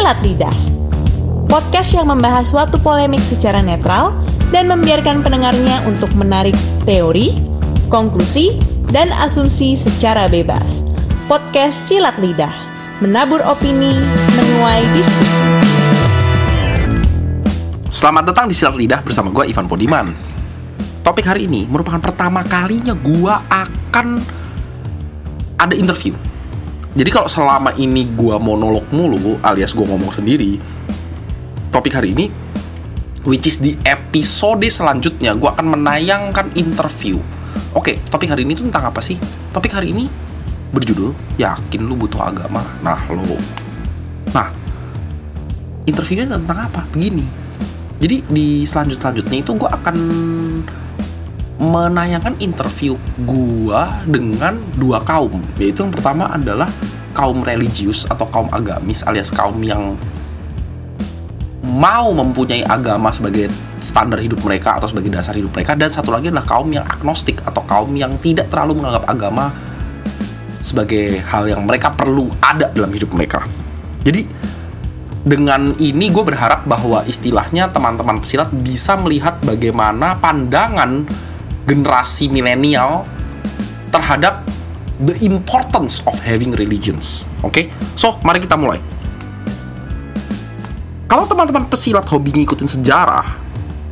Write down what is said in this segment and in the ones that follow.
Silat Lidah. Podcast yang membahas suatu polemik secara netral dan membiarkan pendengarnya untuk menarik teori, konklusi, dan asumsi secara bebas. Podcast Silat Lidah, menabur opini, menuai diskusi. Selamat datang di Silat Lidah bersama gue Ivan Podiman. Topik hari ini merupakan pertama kalinya gue akan ada interview jadi kalau selama ini gue monolog mulu alias gue ngomong sendiri, topik hari ini, which is di episode selanjutnya, gue akan menayangkan interview. Oke, topik hari ini tuh tentang apa sih? Topik hari ini berjudul Yakin Lu Butuh Agama. Nah, lo. Nah, interviewnya tentang apa? Begini. Jadi di selanjut-selanjutnya itu gue akan menayangkan interview gua dengan dua kaum. Yaitu yang pertama adalah kaum religius atau kaum agamis alias kaum yang mau mempunyai agama sebagai standar hidup mereka atau sebagai dasar hidup mereka. Dan satu lagi adalah kaum yang agnostik atau kaum yang tidak terlalu menganggap agama sebagai hal yang mereka perlu ada dalam hidup mereka. Jadi dengan ini gue berharap bahwa istilahnya teman-teman pesilat bisa melihat bagaimana pandangan generasi milenial terhadap the importance of having religions. Oke, okay? so mari kita mulai. Kalau teman-teman pesilat hobi ngikutin sejarah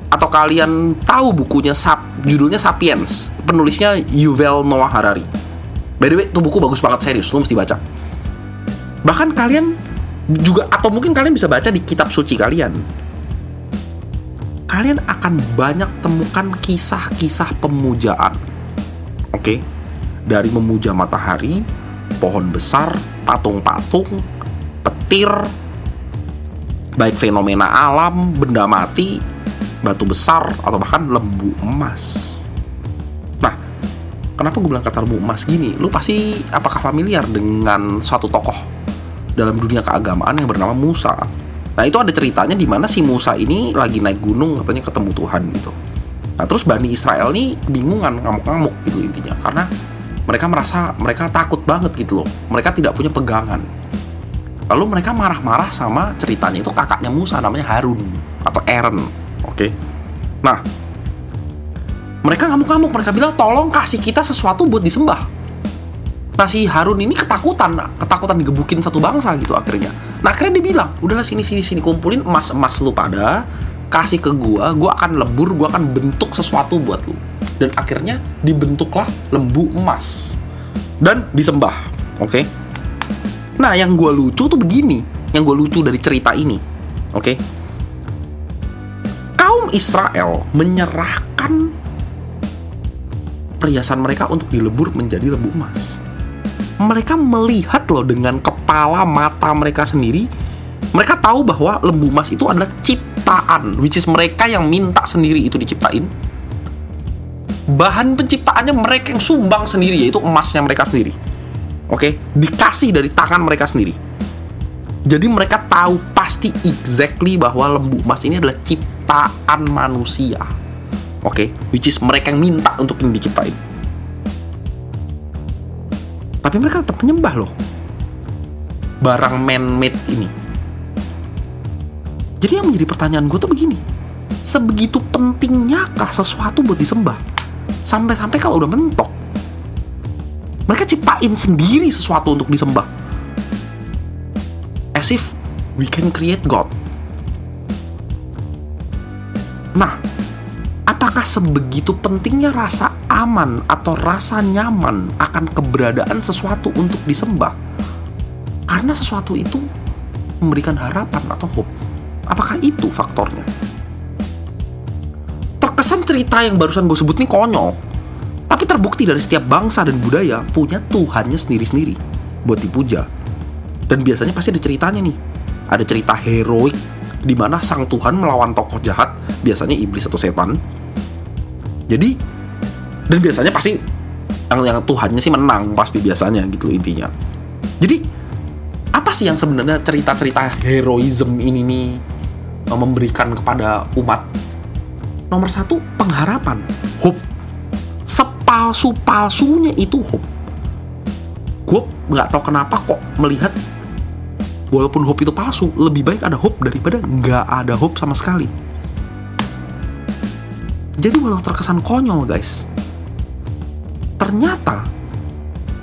atau kalian tahu bukunya Sap, judulnya Sapiens, penulisnya Yuval Noah Harari. By the way, itu buku bagus banget serius, lu mesti baca. Bahkan kalian juga atau mungkin kalian bisa baca di kitab suci kalian kalian akan banyak temukan kisah-kisah pemujaan. Oke, dari memuja matahari, pohon besar, patung-patung, petir, baik fenomena alam, benda mati, batu besar, atau bahkan lembu emas. Nah, kenapa gue bilang kata lembu emas gini? Lu pasti apakah familiar dengan suatu tokoh dalam dunia keagamaan yang bernama Musa? Nah itu ada ceritanya di mana si Musa ini lagi naik gunung katanya ketemu Tuhan gitu. Nah terus Bani Israel nih bingungan ngamuk-ngamuk gitu intinya karena mereka merasa mereka takut banget gitu loh. Mereka tidak punya pegangan. Lalu mereka marah-marah sama ceritanya itu kakaknya Musa namanya Harun atau Aaron. Oke. Nah, mereka ngamuk-ngamuk, mereka bilang tolong kasih kita sesuatu buat disembah. Nah si Harun ini ketakutan, ketakutan digebukin satu bangsa gitu akhirnya. Nah akhirnya dia bilang, udahlah sini sini sini kumpulin emas emas lu pada, kasih ke gua, gua akan lebur, gua akan bentuk sesuatu buat lu. Dan akhirnya dibentuklah lembu emas dan disembah, oke? Okay? Nah yang gua lucu tuh begini, yang gua lucu dari cerita ini, oke? Okay? Kaum Israel menyerahkan perhiasan mereka untuk dilebur menjadi lembu emas mereka melihat loh dengan kepala mata mereka sendiri mereka tahu bahwa lembu emas itu adalah ciptaan which is mereka yang minta sendiri itu diciptain. Bahan penciptaannya mereka yang sumbang sendiri yaitu emasnya mereka sendiri. Oke? Okay? dikasih dari tangan mereka sendiri. Jadi mereka tahu pasti exactly bahwa lembu emas ini adalah ciptaan manusia. Oke? Okay? which is mereka yang minta untuk ini diciptain tapi mereka tetap menyembah loh. Barang man-made ini. Jadi yang menjadi pertanyaan gue tuh begini. Sebegitu pentingnyakah sesuatu buat disembah? Sampai-sampai kalau udah mentok mereka ciptain sendiri sesuatu untuk disembah. As if we can create God. Nah apakah sebegitu pentingnya rasa aman atau rasa nyaman akan keberadaan sesuatu untuk disembah? Karena sesuatu itu memberikan harapan atau hope. Apakah itu faktornya? Terkesan cerita yang barusan gue sebut ini konyol, tapi terbukti dari setiap bangsa dan budaya punya Tuhannya sendiri-sendiri buat dipuja. Dan biasanya pasti ada ceritanya nih. Ada cerita heroik di mana sang Tuhan melawan tokoh jahat, biasanya iblis atau setan, jadi dan biasanya pasti yang yang Tuhannya sih menang pasti biasanya gitu intinya. Jadi apa sih yang sebenarnya cerita-cerita heroism ini nih eh, memberikan kepada umat? Nomor satu pengharapan. Hope. Sepalsu palsunya itu hope. Gue nggak tahu kenapa kok melihat walaupun hope itu palsu lebih baik ada hope daripada nggak ada hope sama sekali. Jadi walau terkesan konyol guys ternyata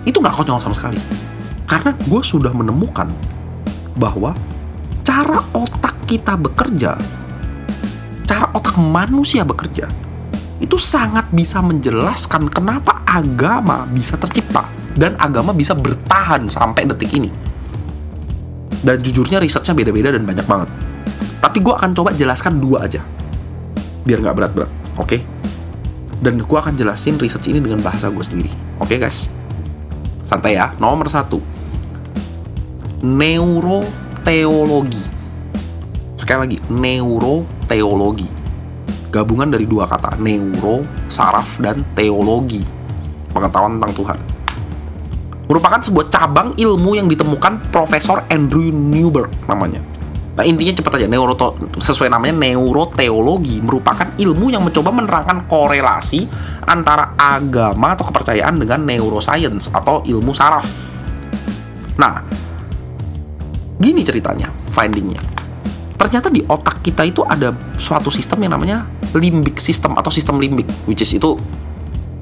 itu nggak konyol sama sekali. Karena gue sudah menemukan bahwa cara otak kita bekerja cara otak manusia bekerja itu sangat bisa menjelaskan kenapa agama bisa tercipta dan agama bisa bertahan sampai detik ini. Dan jujurnya risetnya beda-beda dan banyak banget. Tapi gue akan coba jelaskan dua aja biar nggak berat-berat oke? okay? Dan gue akan jelasin riset ini dengan bahasa gue sendiri. Oke okay, guys? Santai ya. Nomor satu. Neuroteologi. Sekali lagi neuroteologi. Gabungan dari dua kata neuro saraf dan teologi. Pengetahuan tentang Tuhan. Merupakan sebuah cabang ilmu yang ditemukan Profesor Andrew Newberg namanya. Nah intinya cepat aja, neuro sesuai namanya neuroteologi merupakan ilmu yang mencoba menerangkan korelasi antara agama atau kepercayaan dengan neuroscience atau ilmu saraf. Nah, gini ceritanya, findingnya. Ternyata di otak kita itu ada suatu sistem yang namanya limbic system atau sistem limbik, which is itu,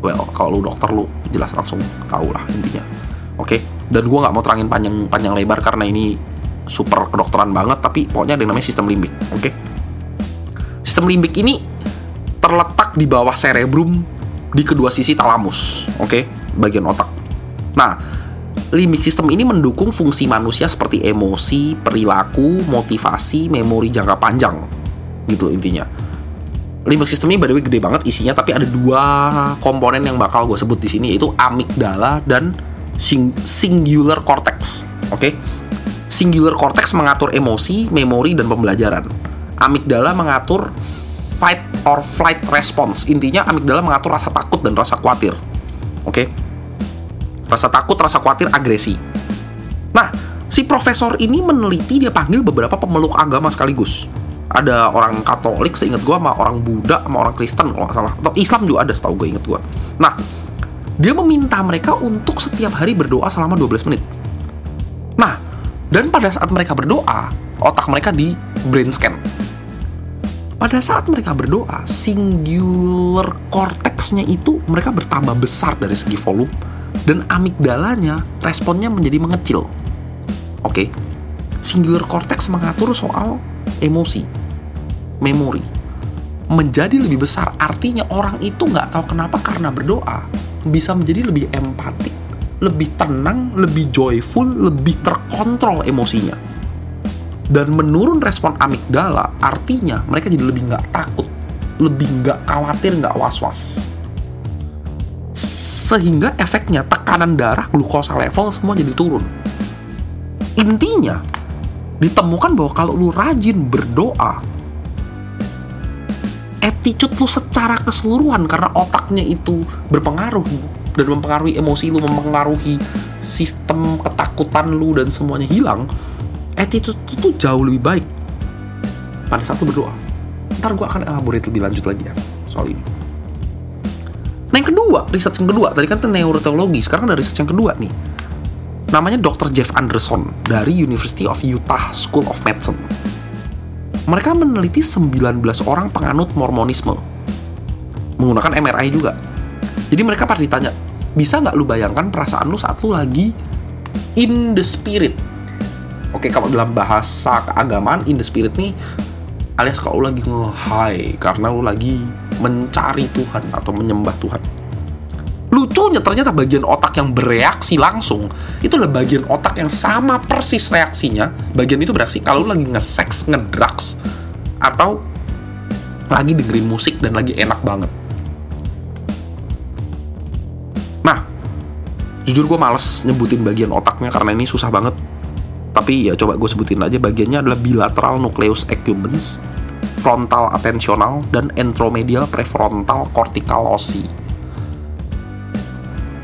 well, kalau lu dokter lu jelas langsung tahu lah intinya oke okay? dan gue nggak mau terangin panjang panjang lebar karena ini super kedokteran banget tapi pokoknya ada namanya sistem limbik oke okay? sistem limbik ini terletak di bawah cerebrum di kedua sisi talamus oke okay? bagian otak nah limbik sistem ini mendukung fungsi manusia seperti emosi perilaku motivasi memori jangka panjang gitu intinya limbik sistem ini by gede banget isinya tapi ada dua komponen yang bakal gue sebut di sini yaitu amigdala dan sing singular cortex. Oke. Okay? Singular cortex mengatur emosi, memori dan pembelajaran. Amigdala mengatur fight or flight response. Intinya amigdala mengatur rasa takut dan rasa khawatir. Oke. Okay? Rasa takut, rasa khawatir, agresi. Nah, si profesor ini meneliti dia panggil beberapa pemeluk agama sekaligus. Ada orang Katolik, seingat gue, sama orang Buddha, sama orang Kristen kalau nggak salah. Atau Islam juga ada, setahu gue inget gue. Nah, dia meminta mereka untuk setiap hari berdoa selama 12 menit. Dan pada saat mereka berdoa, otak mereka di brain scan. Pada saat mereka berdoa, singular cortexnya itu mereka bertambah besar dari segi volume dan amigdalanya responnya menjadi mengecil. Oke, okay? singular cortex mengatur soal emosi, memori, menjadi lebih besar. Artinya orang itu nggak tahu kenapa karena berdoa bisa menjadi lebih empatik, lebih tenang, lebih joyful, lebih terkontrol emosinya. Dan menurun respon amigdala, artinya mereka jadi lebih nggak takut, lebih nggak khawatir, nggak was-was. Sehingga efeknya tekanan darah, glukosa level semua jadi turun. Intinya, ditemukan bahwa kalau lu rajin berdoa, attitude lu secara keseluruhan karena otaknya itu berpengaruh dan mempengaruhi emosi lu, mempengaruhi sistem ketakutan lu dan semuanya hilang, attitude itu jauh lebih baik pada saat lu berdoa. Ntar gue akan elaborate lebih lanjut lagi ya soal ini. Nah yang kedua, riset yang kedua, tadi kan itu neuroteologi, sekarang ada riset yang kedua nih. Namanya Dr. Jeff Anderson dari University of Utah School of Medicine mereka meneliti 19 orang penganut Mormonisme menggunakan MRI juga. Jadi mereka pada ditanya, bisa nggak lu bayangkan perasaan lu saat lu lagi in the spirit? Oke, kalau dalam bahasa keagamaan in the spirit nih alias kalau lu lagi nge-high karena lu lagi mencari Tuhan atau menyembah Tuhan. Lucunya ternyata bagian otak yang bereaksi langsung itu adalah bagian otak yang sama persis reaksinya. Bagian itu bereaksi kalau lagi nge-sex, nge-drugs atau lagi dengerin musik dan lagi enak banget. Jujur gue males nyebutin bagian otaknya karena ini susah banget. Tapi ya coba gue sebutin aja bagiannya adalah bilateral nucleus accumbens, frontal attentional, dan entromedial prefrontal cortical loci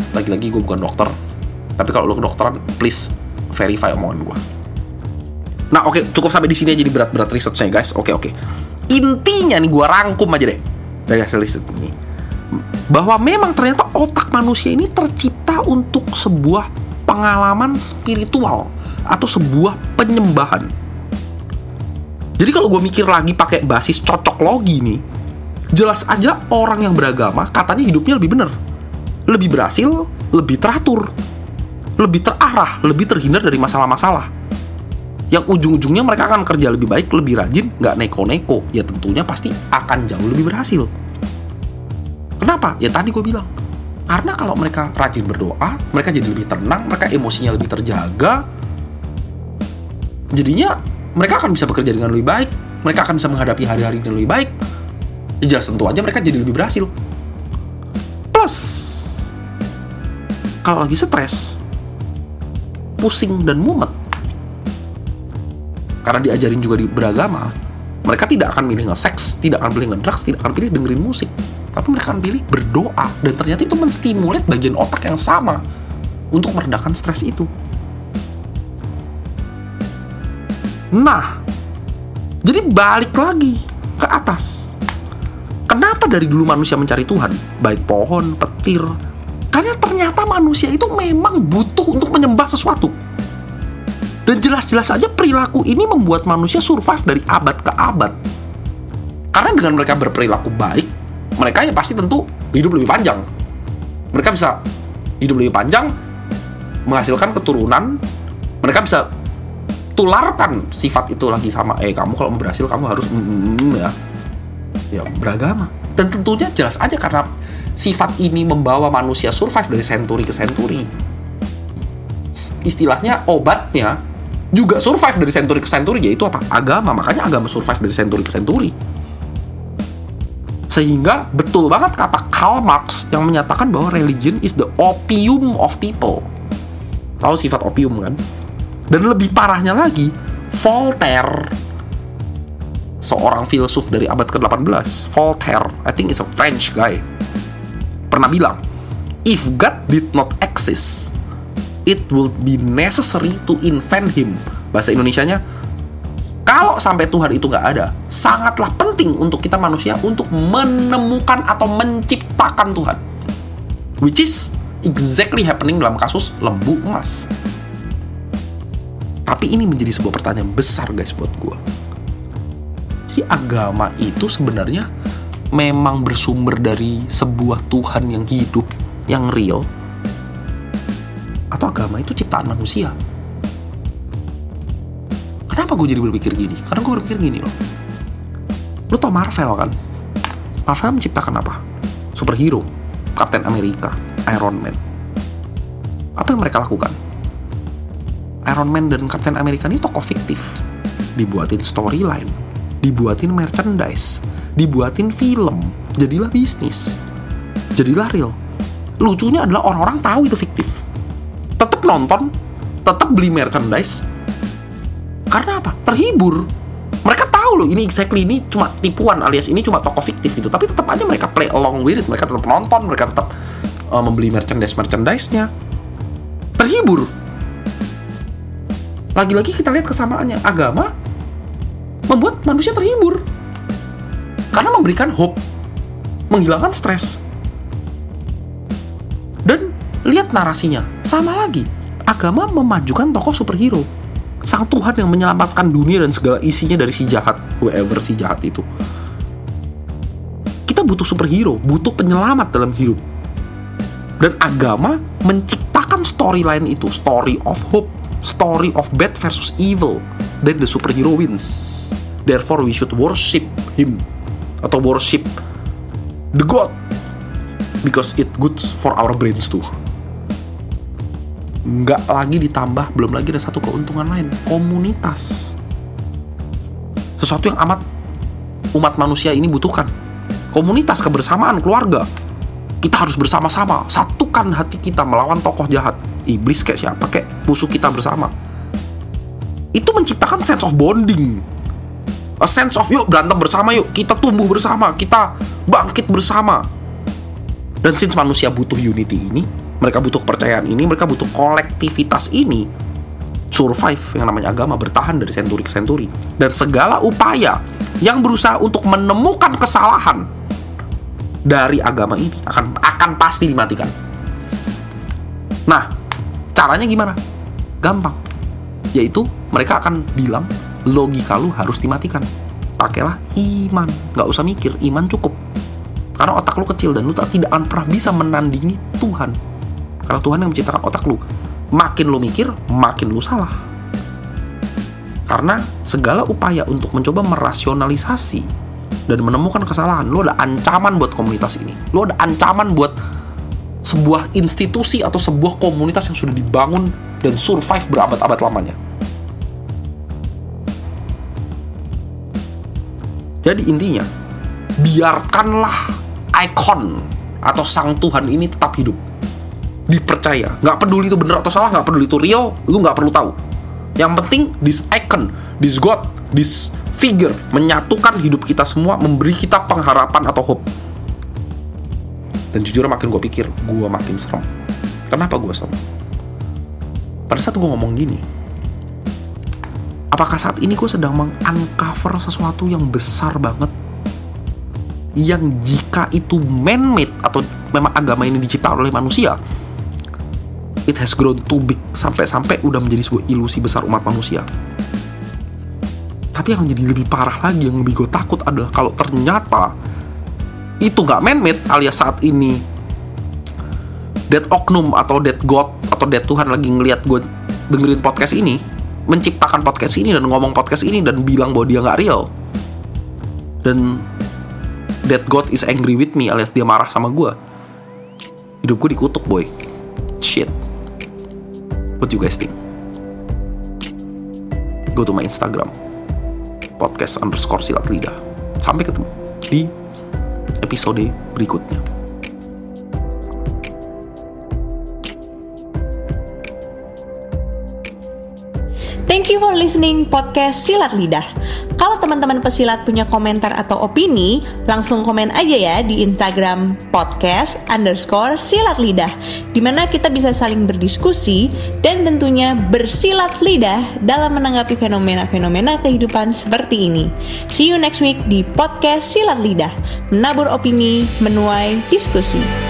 lagi-lagi gue bukan dokter. Tapi kalau lo kedokteran please verify omongan gue nah oke okay, cukup sampai di sini aja di berat-berat researchnya guys. Oke okay, oke. Okay. intinya nih gue rangkum aja deh dari hasil riset ini bahwa memang ternyata otak manusia ini tercipta untuk sebuah pengalaman spiritual atau sebuah penyembahan. Jadi kalau gue mikir lagi pakai basis cocok logi nih, jelas aja orang yang beragama katanya hidupnya lebih benar, lebih berhasil, lebih teratur, lebih terarah, lebih terhindar dari masalah-masalah. Yang ujung-ujungnya mereka akan kerja lebih baik, lebih rajin, nggak neko-neko. Ya tentunya pasti akan jauh lebih berhasil. Kenapa? Ya tadi gue bilang, karena kalau mereka rajin berdoa, mereka jadi lebih tenang, mereka emosinya lebih terjaga. Jadinya mereka akan bisa bekerja dengan lebih baik, mereka akan bisa menghadapi hari-hari dengan lebih baik. Ya jelas tentu aja mereka jadi lebih berhasil. Plus, kalau lagi stres, pusing dan mumet, karena diajarin juga di beragama, mereka tidak akan pilih nge-sex, tidak akan pilih nge-drugs, tidak akan pilih dengerin musik. Tapi mereka pilih berdoa. Dan ternyata itu menstimulat bagian otak yang sama untuk meredakan stres itu. Nah, jadi balik lagi ke atas. Kenapa dari dulu manusia mencari Tuhan? Baik pohon, petir. Karena ternyata manusia itu memang butuh untuk menyembah sesuatu dan jelas-jelas saja perilaku ini membuat manusia survive dari abad ke abad. Karena dengan mereka berperilaku baik, mereka ya pasti tentu hidup lebih panjang. Mereka bisa hidup lebih panjang, menghasilkan keturunan, mereka bisa tularkan sifat itu lagi sama eh kamu kalau mau berhasil kamu harus mm, mm, mm ya ya beragama dan tentunya jelas aja karena sifat ini membawa manusia survive dari senturi ke senturi istilahnya obatnya juga survive dari century ke century yaitu apa? Agama. Makanya agama survive dari century ke century. Sehingga betul banget kata Karl Marx yang menyatakan bahwa religion is the opium of people. Tahu sifat opium kan? Dan lebih parahnya lagi, Voltaire seorang filsuf dari abad ke-18, Voltaire, I think is a French guy, pernah bilang, if God did not exist, it will be necessary to invent him. Bahasa Indonesianya, kalau sampai Tuhan itu nggak ada, sangatlah penting untuk kita manusia untuk menemukan atau menciptakan Tuhan. Which is exactly happening dalam kasus lembu emas. Tapi ini menjadi sebuah pertanyaan besar guys buat gue. Jadi agama itu sebenarnya memang bersumber dari sebuah Tuhan yang hidup, yang real, atau agama itu ciptaan manusia. Kenapa gue jadi berpikir gini? Karena gue berpikir gini loh. Lo tau Marvel kan? Marvel menciptakan apa? Superhero, Captain America, Iron Man. Apa yang mereka lakukan? Iron Man dan Captain America ini tokoh fiktif. Dibuatin storyline, dibuatin merchandise, dibuatin film, jadilah bisnis, jadilah real. Lucunya adalah orang-orang tahu itu fiktif tetap nonton, tetap beli merchandise. Karena apa? Terhibur. Mereka tahu loh ini exactly ini cuma tipuan alias ini cuma toko fiktif gitu. Tapi tetap aja mereka play along with it. Mereka tetap nonton, mereka tetap uh, membeli merchandise merchandise-nya. Terhibur. Lagi-lagi kita lihat kesamaannya. Agama membuat manusia terhibur. Karena memberikan hope. Menghilangkan stres. Dan lihat narasinya sama lagi, agama memajukan tokoh superhero. Sang Tuhan yang menyelamatkan dunia dan segala isinya dari si jahat, whoever si jahat itu. Kita butuh superhero, butuh penyelamat dalam hidup. Dan agama menciptakan storyline itu, story of hope, story of bad versus evil. Then the superhero wins. Therefore we should worship him atau worship the God because it good for our brains too nggak lagi ditambah belum lagi ada satu keuntungan lain. Komunitas. Sesuatu yang amat umat manusia ini butuhkan. Komunitas kebersamaan keluarga. Kita harus bersama-sama. Satukan hati kita melawan tokoh jahat. Iblis kayak siapa? Kayak musuh kita bersama. Itu menciptakan sense of bonding. A sense of yuk berantem bersama yuk. Kita tumbuh bersama. Kita bangkit bersama. Dan since manusia butuh unity ini mereka butuh kepercayaan ini, mereka butuh kolektivitas ini survive yang namanya agama bertahan dari senturi ke senturi dan segala upaya yang berusaha untuk menemukan kesalahan dari agama ini akan akan pasti dimatikan. Nah, caranya gimana? Gampang. yaitu mereka akan bilang logika lu harus dimatikan pakailah iman nggak usah mikir iman cukup karena otak lu kecil dan lu tak tidak akan pernah bisa menandingi Tuhan karena Tuhan yang menciptakan otak lu makin lu mikir makin lu salah karena segala upaya untuk mencoba merasionalisasi dan menemukan kesalahan lu ada ancaman buat komunitas ini lu ada ancaman buat sebuah institusi atau sebuah komunitas yang sudah dibangun dan survive berabad-abad lamanya. Jadi intinya, biarkanlah ikon atau sang Tuhan ini tetap hidup. Dipercaya, nggak peduli itu benar atau salah, nggak peduli itu real, lu nggak perlu tahu. Yang penting, this icon, this God, this figure menyatukan hidup kita semua, memberi kita pengharapan atau hope. Dan jujur makin gue pikir, gue makin serem. Kenapa gue serem? Pada saat gue ngomong gini, apakah saat ini gue sedang meng-uncover sesuatu yang besar banget yang jika itu man-made atau memang agama ini diciptakan oleh manusia it has grown too big sampai-sampai udah menjadi sebuah ilusi besar umat manusia. Tapi yang menjadi lebih parah lagi yang lebih gue takut adalah kalau ternyata itu nggak man-made alias saat ini dead oknum atau dead god atau dead Tuhan lagi ngelihat gue dengerin podcast ini menciptakan podcast ini dan ngomong podcast ini dan bilang bahwa dia nggak real. Dan that God is angry with me alias dia marah sama gue hidup gue dikutuk boy. Shit what you guys think go to my Instagram. Podcast underscore silat lidah. Sampai ketemu di episode berikutnya. Thank you for listening podcast Silat Lidah. Kalau teman-teman pesilat punya komentar atau opini, langsung komen aja ya di Instagram podcast underscore silat lidah, di mana kita bisa saling berdiskusi dan tentunya bersilat lidah dalam menanggapi fenomena-fenomena kehidupan seperti ini. See you next week di podcast Silat Lidah, menabur opini, menuai diskusi.